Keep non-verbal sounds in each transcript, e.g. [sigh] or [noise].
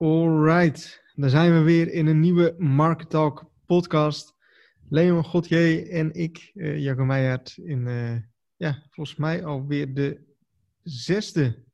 Alright, dan zijn we weer in een nieuwe Market Talk podcast. Leon Godje en ik, uh, Jacco Meijert, in uh, ja, volgens mij alweer de zesde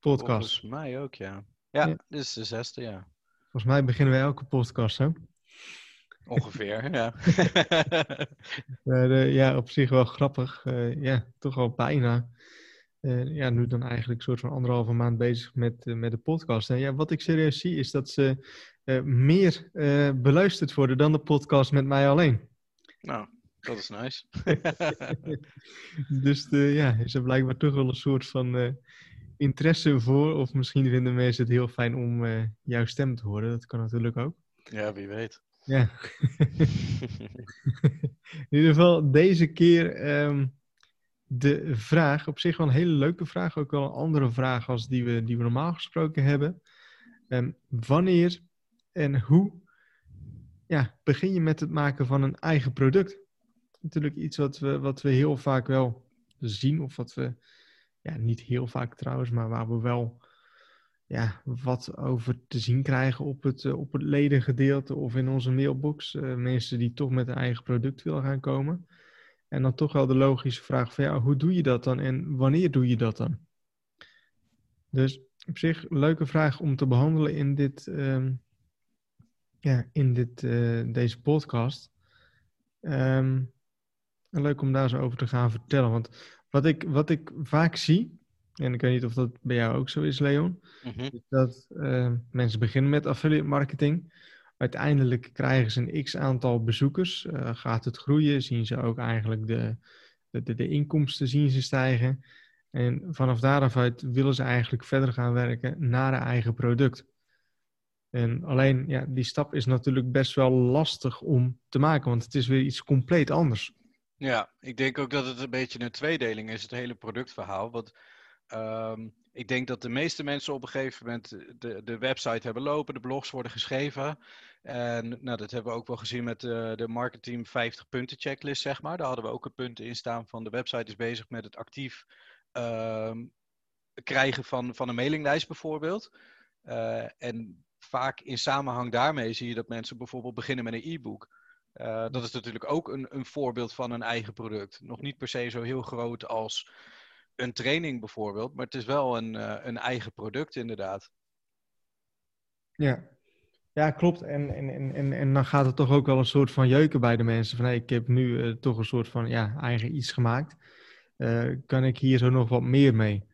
podcast. Volgens mij ook, ja. Ja, ja. dit is de zesde, ja. Volgens mij beginnen we elke podcast zo. Ongeveer, ja. [laughs] uh, ja, op zich wel grappig. ja, toch al bijna. Uh, ja, nu dan eigenlijk een soort van anderhalve maand bezig met, uh, met de podcast. En ja, wat ik serieus zie is dat ze uh, meer beluisterd worden dan de podcast met mij alleen. Nou, dat is nice. [laughs] dus ja, is er blijkbaar toch wel een soort van interesse voor. Of misschien vinden mensen het heel fijn om jouw stem te horen. Dat kan natuurlijk ook. Ja, wie weet. Ja. [laughs] In ieder geval, deze keer... Um, de vraag, op zich wel een hele leuke vraag, ook wel een andere vraag als die we, die we normaal gesproken hebben. Um, wanneer en hoe ja, begin je met het maken van een eigen product? Natuurlijk iets wat we, wat we heel vaak wel zien, of wat we, ja, niet heel vaak trouwens, maar waar we wel ja, wat over te zien krijgen op het, uh, op het ledengedeelte of in onze mailbox. Uh, mensen die toch met een eigen product willen gaan komen. En dan toch wel de logische vraag van ja, hoe doe je dat dan en wanneer doe je dat dan? Dus op zich een leuke vraag om te behandelen in, dit, um, ja, in dit, uh, deze podcast. Um, leuk om daar zo over te gaan vertellen. Want wat ik, wat ik vaak zie, en ik weet niet of dat bij jou ook zo is, Leon, mm-hmm. is dat uh, mensen beginnen met affiliate marketing. Uiteindelijk krijgen ze een x aantal bezoekers. Uh, gaat het groeien, zien ze ook eigenlijk de, de, de, inkomsten zien ze stijgen. En vanaf daaraf uit willen ze eigenlijk verder gaan werken naar een eigen product. En alleen, ja, die stap is natuurlijk best wel lastig om te maken, want het is weer iets compleet anders. Ja, ik denk ook dat het een beetje een tweedeling is, het hele productverhaal. Want um, ik denk dat de meeste mensen op een gegeven moment de, de website hebben lopen, de blogs worden geschreven. En nou, dat hebben we ook wel gezien met de, de marketing 50 punten checklist, zeg maar. Daar hadden we ook een punt in staan van de website is bezig met het actief uh, krijgen van, van een mailinglijst bijvoorbeeld. Uh, en vaak in samenhang daarmee zie je dat mensen bijvoorbeeld beginnen met een e-book. Uh, dat is natuurlijk ook een, een voorbeeld van een eigen product. Nog niet per se zo heel groot als een training bijvoorbeeld, maar het is wel een, een eigen product inderdaad. Ja, ja klopt. En, en, en, en dan gaat het toch ook wel een soort van jeuken bij de mensen. Van hey, ik heb nu uh, toch een soort van ja, eigen iets gemaakt. Uh, kan ik hier zo nog wat meer mee?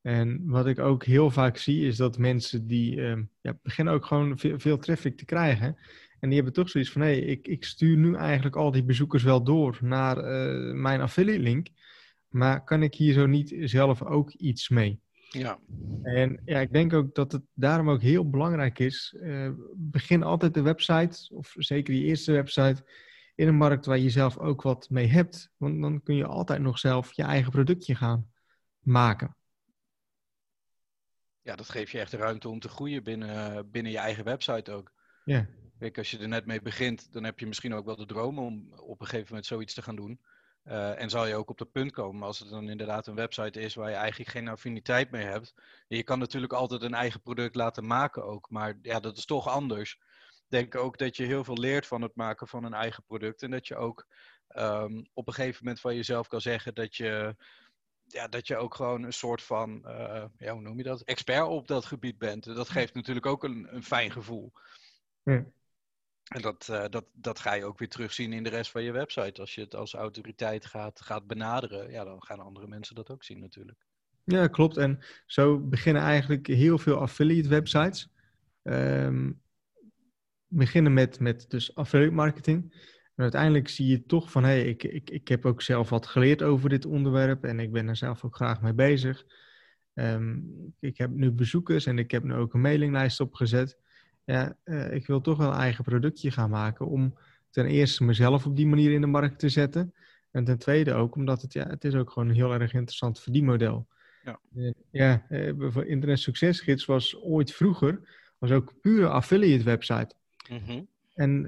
En wat ik ook heel vaak zie is dat mensen die ja, beginnen ook gewoon veel, veel traffic te krijgen. En die hebben toch zoiets van, hé, hey, ik, ik stuur nu eigenlijk al die bezoekers wel door naar mijn affiliate link. Maar kan ik hier zo niet zelf ook iets mee? Ja. En ja, ik denk ook dat het daarom ook heel belangrijk is. Uh, begin altijd de website, of zeker je eerste website, in een markt waar je zelf ook wat mee hebt. Want dan kun je altijd nog zelf je eigen productje gaan maken. Ja, dat geeft je echt de ruimte om te groeien binnen, binnen je eigen website ook. Ja. Kijk, als je er net mee begint, dan heb je misschien ook wel de droom om op een gegeven moment zoiets te gaan doen. Uh, en zal je ook op het punt komen als het dan inderdaad een website is waar je eigenlijk geen affiniteit mee hebt. Je kan natuurlijk altijd een eigen product laten maken ook, maar ja, dat is toch anders. Ik denk ook dat je heel veel leert van het maken van een eigen product. En dat je ook um, op een gegeven moment van jezelf kan zeggen dat je, ja, dat je ook gewoon een soort van, uh, ja, hoe noem je dat, expert op dat gebied bent. Dat geeft natuurlijk ook een, een fijn gevoel. Ja. En dat, uh, dat, dat ga je ook weer terugzien in de rest van je website. Als je het als autoriteit gaat, gaat benaderen, ja, dan gaan andere mensen dat ook zien natuurlijk. Ja, klopt. En zo beginnen eigenlijk heel veel affiliate websites. Um, beginnen met, met dus affiliate marketing. En uiteindelijk zie je toch van, hé, hey, ik, ik, ik heb ook zelf wat geleerd over dit onderwerp en ik ben er zelf ook graag mee bezig. Um, ik heb nu bezoekers en ik heb nu ook een mailinglijst opgezet ja, uh, ik wil toch wel een eigen productje gaan maken om ten eerste mezelf op die manier in de markt te zetten. En ten tweede ook omdat het, ja, het is ook gewoon een heel erg interessant verdienmodel. Ja, uh, ja uh, Internet Succesgids was ooit vroeger, was ook pure affiliate website. Mm -hmm. En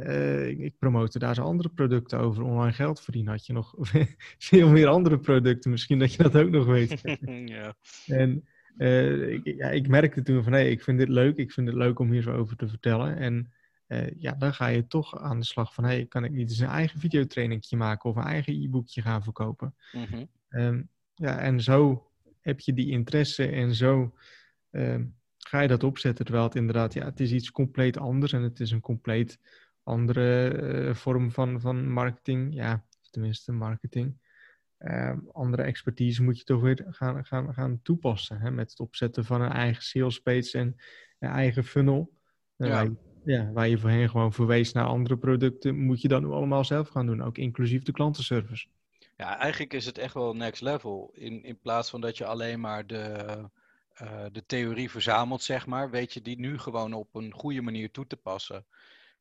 ik, ik promote daar zo andere producten over. Online geld verdienen had je nog [laughs] veel meer andere producten. Misschien dat je dat ook nog weet. [laughs] ja. En uh, ik, ja, ik merkte toen van, hé, hey, ik vind dit leuk. Ik vind het leuk om hier zo over te vertellen. En uh, ja, dan ga je toch aan de slag van, hé, hey, kan ik niet eens een eigen videotrainingje maken of een eigen e-boekje gaan verkopen? Mhm. Um, ja, en zo heb je die interesse en zo um, ga je dat opzetten. Terwijl het inderdaad, ja, het is iets compleet anders en het is een compleet andere uh, vorm van, van marketing. Ja, tenminste marketing. Uh, andere expertise moet je toch weer gaan, gaan, gaan toepassen. Hè? Met het opzetten van een eigen sales page en een eigen funnel. Ja. Waar, je, ja, waar je voorheen gewoon verwees naar andere producten, moet je dat nu allemaal zelf gaan doen. Ook inclusief de klantenservice. Ja, eigenlijk is het echt wel next level. In, in plaats van dat je alleen maar de, uh, de theorie verzamelt, zeg maar, weet je die nu gewoon op een goede manier toe te passen.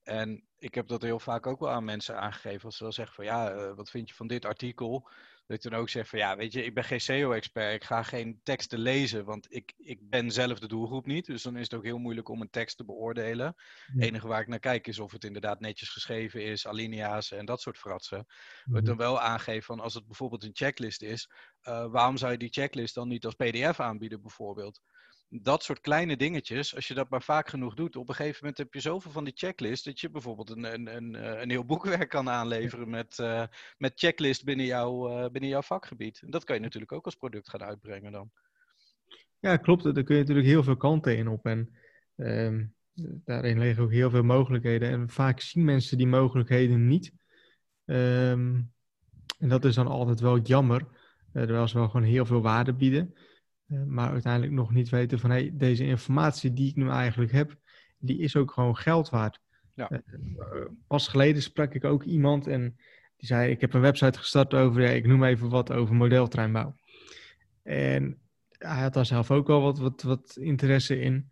En ik heb dat heel vaak ook wel aan mensen aangegeven. Als ze dan zeggen van ja, uh, wat vind je van dit artikel? Dat ik dan ook zeg van ja, weet je, ik ben geen SEO-expert. Ik ga geen teksten lezen, want ik, ik ben zelf de doelgroep niet. Dus dan is het ook heel moeilijk om een tekst te beoordelen. Het ja. enige waar ik naar kijk is of het inderdaad netjes geschreven is, alinea's en dat soort fratsen. Wat dan wel aangeeft van als het bijvoorbeeld een checklist is, uh, waarom zou je die checklist dan niet als PDF aanbieden bijvoorbeeld? Dat soort kleine dingetjes, als je dat maar vaak genoeg doet, op een gegeven moment heb je zoveel van die checklist dat je bijvoorbeeld een, een, een, een heel [laughs] boekwerk kan aanleveren met, uh, met checklist binnen, jou, uh, binnen jouw vakgebied. En dat kan je natuurlijk ook als product gaan uitbrengen dan. Ja, klopt. Daar kun je natuurlijk heel veel kanten in op. En um, daarin liggen ook heel veel mogelijkheden. En vaak zien mensen die mogelijkheden niet. Um, en dat is dan altijd wel jammer. Uh, terwijl ze wel gewoon heel veel waarde bieden. Uh, maar uiteindelijk nog niet weten van hey, deze informatie die ik nu eigenlijk heb, die is ook gewoon geld waard. Ja. Uh, pas geleden sprak ik ook iemand en die zei: Ik heb een website gestart over, ja, ik noem even wat over modeltreinbouw. En hij had daar zelf ook al wat, wat, wat interesse in.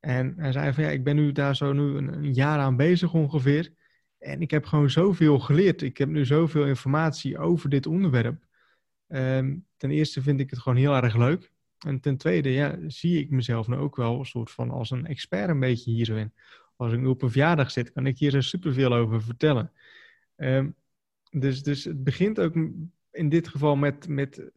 En hij zei van ja, ik ben nu daar zo nu een, een jaar aan bezig ongeveer. En ik heb gewoon zoveel geleerd. Ik heb nu zoveel informatie over dit onderwerp. Um, ten eerste vind ik het gewoon heel erg leuk. En ten tweede, ja, zie ik mezelf nu ook wel een soort van als een expert een beetje in. Als ik nu op een verjaardag zit, kan ik hier superveel over vertellen. Um, dus, dus het begint ook in dit geval met, met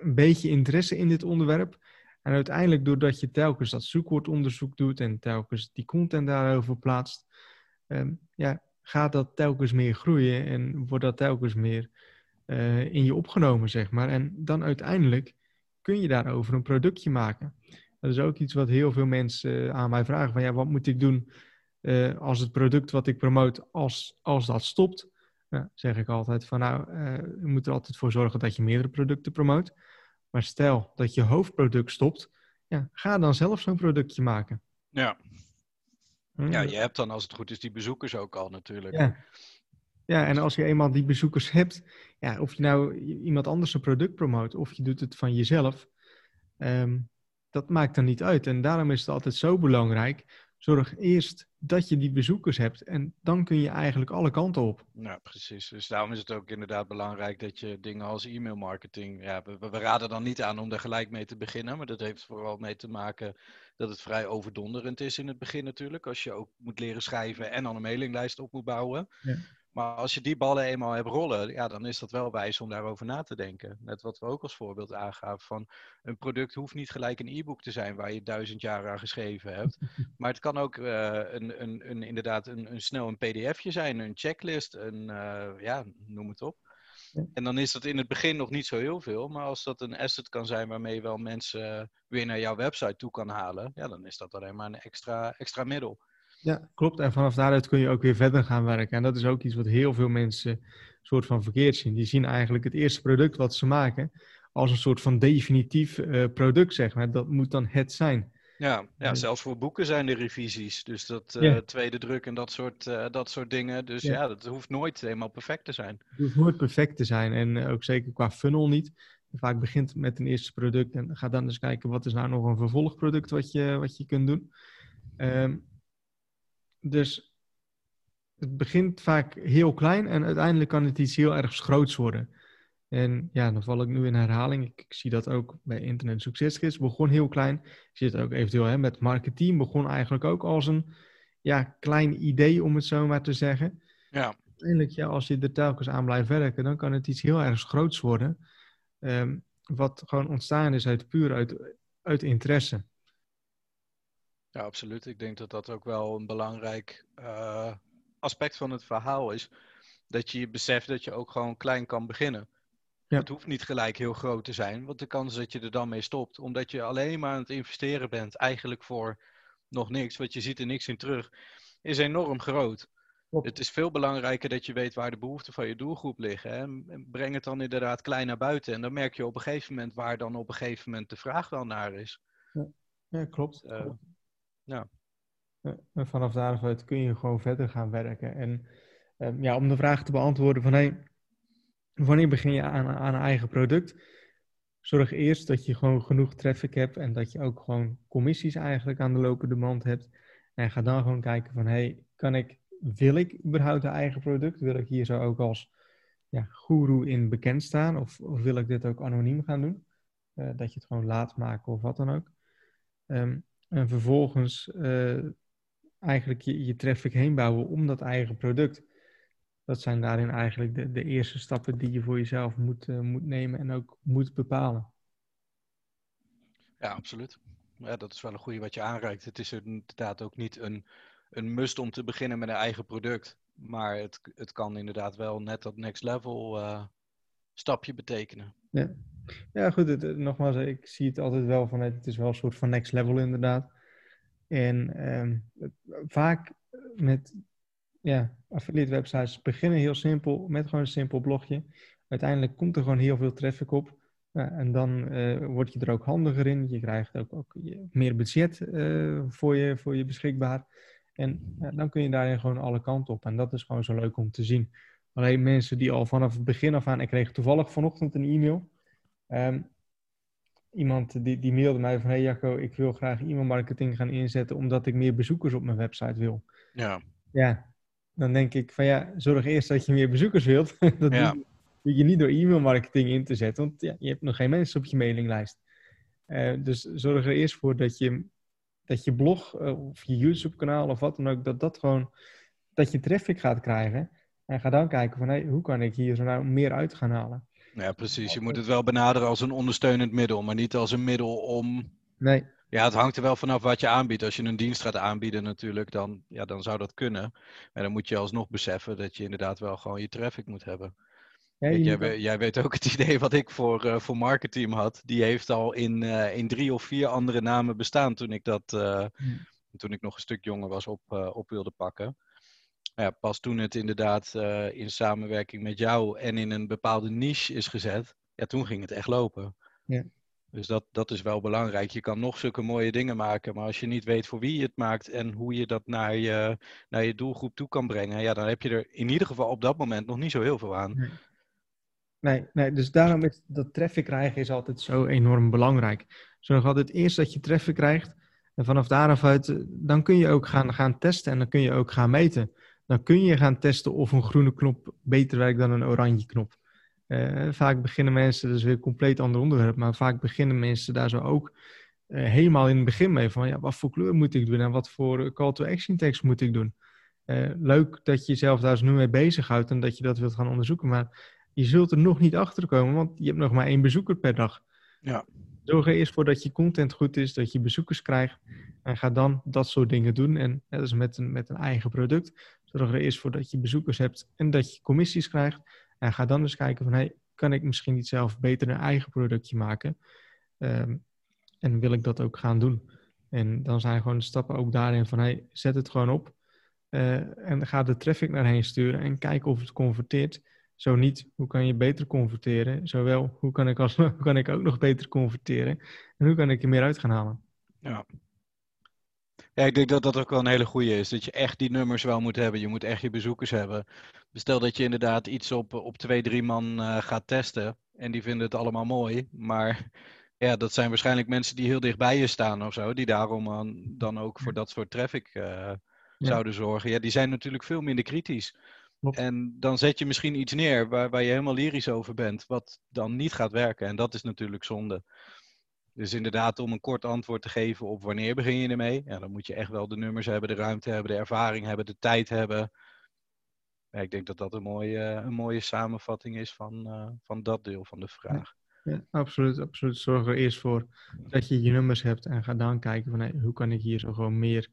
een beetje interesse in dit onderwerp. En uiteindelijk, doordat je telkens dat zoekwoordonderzoek doet en telkens die content daarover plaatst, um, ja, gaat dat telkens meer groeien en wordt dat telkens meer uh, in je opgenomen, zeg maar. En dan uiteindelijk kun je daarover een productje maken. Dat is ook iets wat heel veel mensen uh, aan mij vragen: van ja, wat moet ik doen uh, als het product wat ik promoot, als, als dat stopt? Nou, zeg ik altijd van nou, je moet er altijd voor zorgen dat je meerdere producten promoot. Maar stel dat je hoofdproduct stopt, ja, ga dan zelf zo'n productje maken. Ja. Ja, je hebt dan als het goed is die bezoekers ook al natuurlijk. Ja. Ja, en als je eenmaal die bezoekers hebt, ja, of je nou iemand anders een product promoot of je doet het van jezelf, um, dat maakt dan niet uit. En daarom is het altijd zo belangrijk. Zorg eerst dat je die bezoekers hebt en dan kun je eigenlijk alle kanten op. Ja, precies. Dus daarom is het ook inderdaad belangrijk dat je dingen als e-mail marketing, ja, we, we raden dan niet aan om daar gelijk mee te beginnen, maar dat heeft vooral mee te maken dat het vrij overdonderend is in het begin natuurlijk. Als je ook moet leren schrijven en dan een mailinglijst op moet bouwen. Ja. Maar als je die ballen eenmaal hebt rollen, ja, dan is dat wel wijs om daarover na te denken. Net wat we ook als voorbeeld aangaven van een product hoeft niet gelijk een e-book te zijn waar je duizend jaar aan geschreven hebt. [laughs] Maar het kan ook uh, een, een, een, inderdaad een, een snel een pdfje zijn, een checklist, een, uh, ja, noem het op. En dan is dat in het begin nog niet zo heel veel. Maar als dat een asset kan zijn waarmee je wel mensen weer naar jouw website toe kan halen, ja, dan is dat alleen maar een extra, extra middel. Ja, klopt. En vanaf daaruit kun je ook weer verder gaan werken. En dat is ook iets wat heel veel mensen soort van verkeerd zien. Die zien eigenlijk het eerste product wat ze maken als een soort van definitief uh, product, zeg maar. Dat moet dan het zijn. Ja, ja, zelfs voor boeken zijn er revisies. Dus dat uh, ja. tweede druk en dat soort, uh, dat soort dingen. Dus ja. ja. dat hoeft nooit helemaal perfect te zijn. Het hoeft nooit perfect te zijn. En ook zeker qua funnel niet. Vaak begint het met een eerste product en ga dan eens kijken wat is nou nog een vervolgproduct wat je, wat je kunt doen. Um, dus het begint vaak heel klein en uiteindelijk kan het iets heel erg groots worden. En ja, dan val ik nu in herhaling. Ik, ik zie dat ook bij Internet Succesgids. Begon heel klein. Ik zie het ook eventueel hè, met marketing. Begon eigenlijk ook als een ja, klein idee, om het zo maar te zeggen. Ja. Uiteindelijk, ja, als je er telkens aan blijft werken, dan kan het iets heel erg groots worden. Um, wat gewoon ontstaan is uit puur uit uit interesse. Ja, absoluut. Ik denk dat dat ook wel een belangrijk uh, aspect van het verhaal is. Dat je beseft dat je ook gewoon klein kan beginnen. Ja. Het hoeft niet gelijk heel groot te zijn, want de kans dat je er dan mee stopt, omdat je alleen maar aan het investeren bent, eigenlijk voor nog niks, want je ziet er niks in terug, is enorm groot. Het is veel belangrijker dat je weet waar de behoeften van je doelgroep liggen. Hè? En breng het dan inderdaad klein naar buiten. En dan merk je op een gegeven moment waar dan op een gegeven moment de vraag wel naar is. Ja, ja klopt. Uh, ja. En vanaf daaruit kun je gewoon verder gaan werken. En um, ja, om de vraag te beantwoorden van hey, wanneer begin je aan, aan een eigen product? Zorg eerst dat je gewoon genoeg traffic hebt en dat je ook gewoon commissies eigenlijk aan de lopende band hebt. En ga dan gewoon kijken van hey, kan ik, wil ik überhaupt een eigen product? Wil ik hier zo ook als ja, guru in bekend staan? Of, wil ik dit ook anoniem gaan doen? Uh, dat je het gewoon laat maken of wat dan ook. Um, en vervolgens uh, eigenlijk je, je traffic heen bouwen om dat eigen product. Dat zijn daarin eigenlijk de, de eerste stappen die je voor jezelf moet, uh, moet nemen en ook moet bepalen. Ja, absoluut. Ja, dat is wel een goede wat je aanreikt. Het is inderdaad ook niet een, een must om te beginnen met een eigen product. Maar het, het kan inderdaad wel net dat next level uh, stapje betekenen. Ja, ja goed. Het, nogmaals, ik zie het altijd wel van het is wel een soort van next level inderdaad. En um, vaak met ja, affiliate websites beginnen heel simpel met gewoon een simpel blogje. Uiteindelijk komt er gewoon heel veel traffic op. En dan word je er ook handiger in. Je krijgt ook, ook meer budget voor, je, voor je beschikbaar. En ja, dan kun je daarin gewoon alle kanten op. En dat is gewoon zo leuk om te zien. Alleen mensen die al vanaf het begin af aan... Ik kreeg toevallig vanochtend een e-mail. Um, iemand die, die mailde mij van... Hey Jacco, ik wil graag e-mailmarketing gaan inzetten... omdat ik meer bezoekers op mijn website wil. Ja. Ja, dan denk ik van ja, zorg eerst dat je meer bezoekers wilt. [laughs] dat ja. doe je niet door e-mailmarketing in te zetten, want ja, je hebt nog geen mensen op je mailinglijst. Uh, dus zorg er eerst voor dat je, dat je blog uh, of je YouTube-kanaal of wat dan ook, dat dat gewoon, dat je traffic gaat krijgen. En ga dan kijken van hey, hoe kan ik hier zo nou meer uit gaan halen. Ja, precies. Je moet het wel benaderen als een ondersteunend middel, maar niet als een middel om. Nee. Ja, het hangt er wel vanaf wat je aanbiedt. Als je een dienst gaat aanbieden natuurlijk, dan, ja, dan zou dat kunnen. Maar dan moet je alsnog beseffen dat je inderdaad wel gewoon je traffic moet hebben. Ja, jij, jij, weet ook het idee wat ik voor, uh, voor marketing had. Die heeft al in, uh, in drie of vier andere namen bestaan toen ik dat, uh, toen ik nog een stuk jonger was, op, op wilde pakken. Ja, pas toen het inderdaad in samenwerking met jou en in een bepaalde niche is gezet, ja, toen ging het echt lopen. Ja. Dus dat, dat is wel belangrijk. Je kan nog zulke mooie dingen maken, maar als je niet weet voor wie je het maakt en hoe je dat naar je, naar je doelgroep toe kan brengen, ja, dan heb je er in ieder geval op dat moment nog niet zo heel veel aan. Nee, nee, dus daarom is dat traffic krijgen is altijd zo enorm belangrijk. Zorg altijd eerst dat je traffic krijgt en vanaf daaraf uit, eh, dan kun je ook gaan, gaan testen en dan kun je ook gaan meten. Dan kun je gaan testen of een groene knop beter werkt dan een oranje knop. Uh, vaak beginnen mensen, dat is weer een compleet ander onderwerp, maar vaak beginnen mensen daar zo ook uh, helemaal in het begin mee van, ja, wat voor kleur moet ik doen en wat voor call to action tekst moet ik doen. Uh, leuk dat je jezelf daar zo nu mee bezighoudt en dat je dat wilt gaan onderzoeken, maar je zult er nog niet achter komen, want je hebt nog maar één bezoeker per dag. Ja. Zorg er eerst voor dat je content goed is, dat je bezoekers krijgt en ga dan dat soort dingen doen. En dat is met een, met een eigen product. Zorg er eerst voor dat je bezoekers hebt en dat je commissies krijgt. En ga dan dus kijken van, hey, kan ik misschien niet zelf beter een eigen productje maken? Um, en wil ik dat ook gaan doen? En dan zijn gewoon de stappen ook daarin van, hey, zet het gewoon op. Uh, en ga de traffic naar sturen en kijk of het converteert. Zo niet, hoe kan je beter converteren? Zowel, hoe kan ik, als, [laughs] hoe kan ik ook nog beter converteren? En hoe kan ik er meer uit gaan halen? Ja. Ja, ik denk dat dat ook wel een hele goede is. Dat je echt die nummers wel moet hebben. Je moet echt je bezoekers hebben. Stel dat je inderdaad iets op, op twee, drie man uh, gaat testen. En die vinden het allemaal mooi. Maar [laughs] ja, dat zijn waarschijnlijk mensen die heel dicht bij je staan of zo. Die daarom dan, dan ook voor dat soort traffic uh, ja. zouden zorgen. Ja, die zijn natuurlijk veel minder kritisch. Klopt. En dan zet je misschien iets neer waar, waar je helemaal lyrisch over bent. Wat dan niet gaat werken. En dat is natuurlijk zonde. Dus inderdaad, om een kort antwoord te geven op wanneer begin je ermee. Ja, dan moet je echt wel de nummers hebben, de ruimte hebben, de ervaring hebben, de tijd hebben. Ik denk dat dat een mooie, een mooie samenvatting is van, uh, van dat deel van de vraag. Ja, absoluut, absoluut. Zorg er eerst voor dat je je nummers hebt en ga dan kijken van hoe kan ik hier zo gewoon meer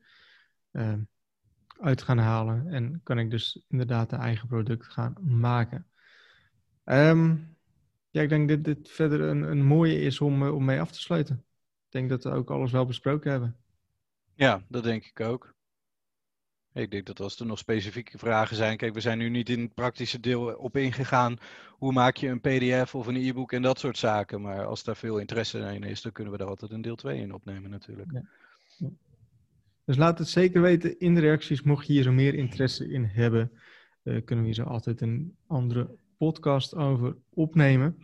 uh, uit gaan halen en kan ik dus inderdaad een eigen product gaan maken. Um, ja, ik denk dat dit verder een, een mooie is om, eh, om mee af te sluiten. Ik denk dat we ook alles wel besproken hebben. Ja, dat denk ik ook. Ik denk dat als er nog specifieke vragen zijn. Kijk, we zijn nu niet in het praktische deel op ingegaan. Hoe maak je een PDF of een e-book en dat soort zaken. Maar als daar veel interesse in is, dan kunnen we daar altijd een deel 2 in opnemen, natuurlijk. Ja. Dus laat het zeker weten in de reacties. Mocht je hier zo meer interesse in hebben, uh, kunnen we hier zo altijd een andere podcast over opnemen.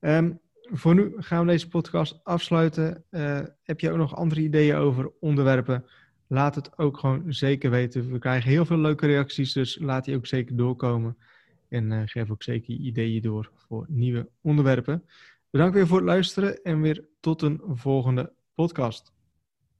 Um, voor nu gaan we deze podcast afsluiten. Uh, heb je ook nog andere ideeën over onderwerpen? Laat het ook gewoon zeker weten. We krijgen heel veel leuke reacties, dus laat die ook zeker doorkomen. En uh, geef ook zeker ideeën door voor nieuwe onderwerpen. Bedankt weer voor het luisteren en weer tot een volgende podcast.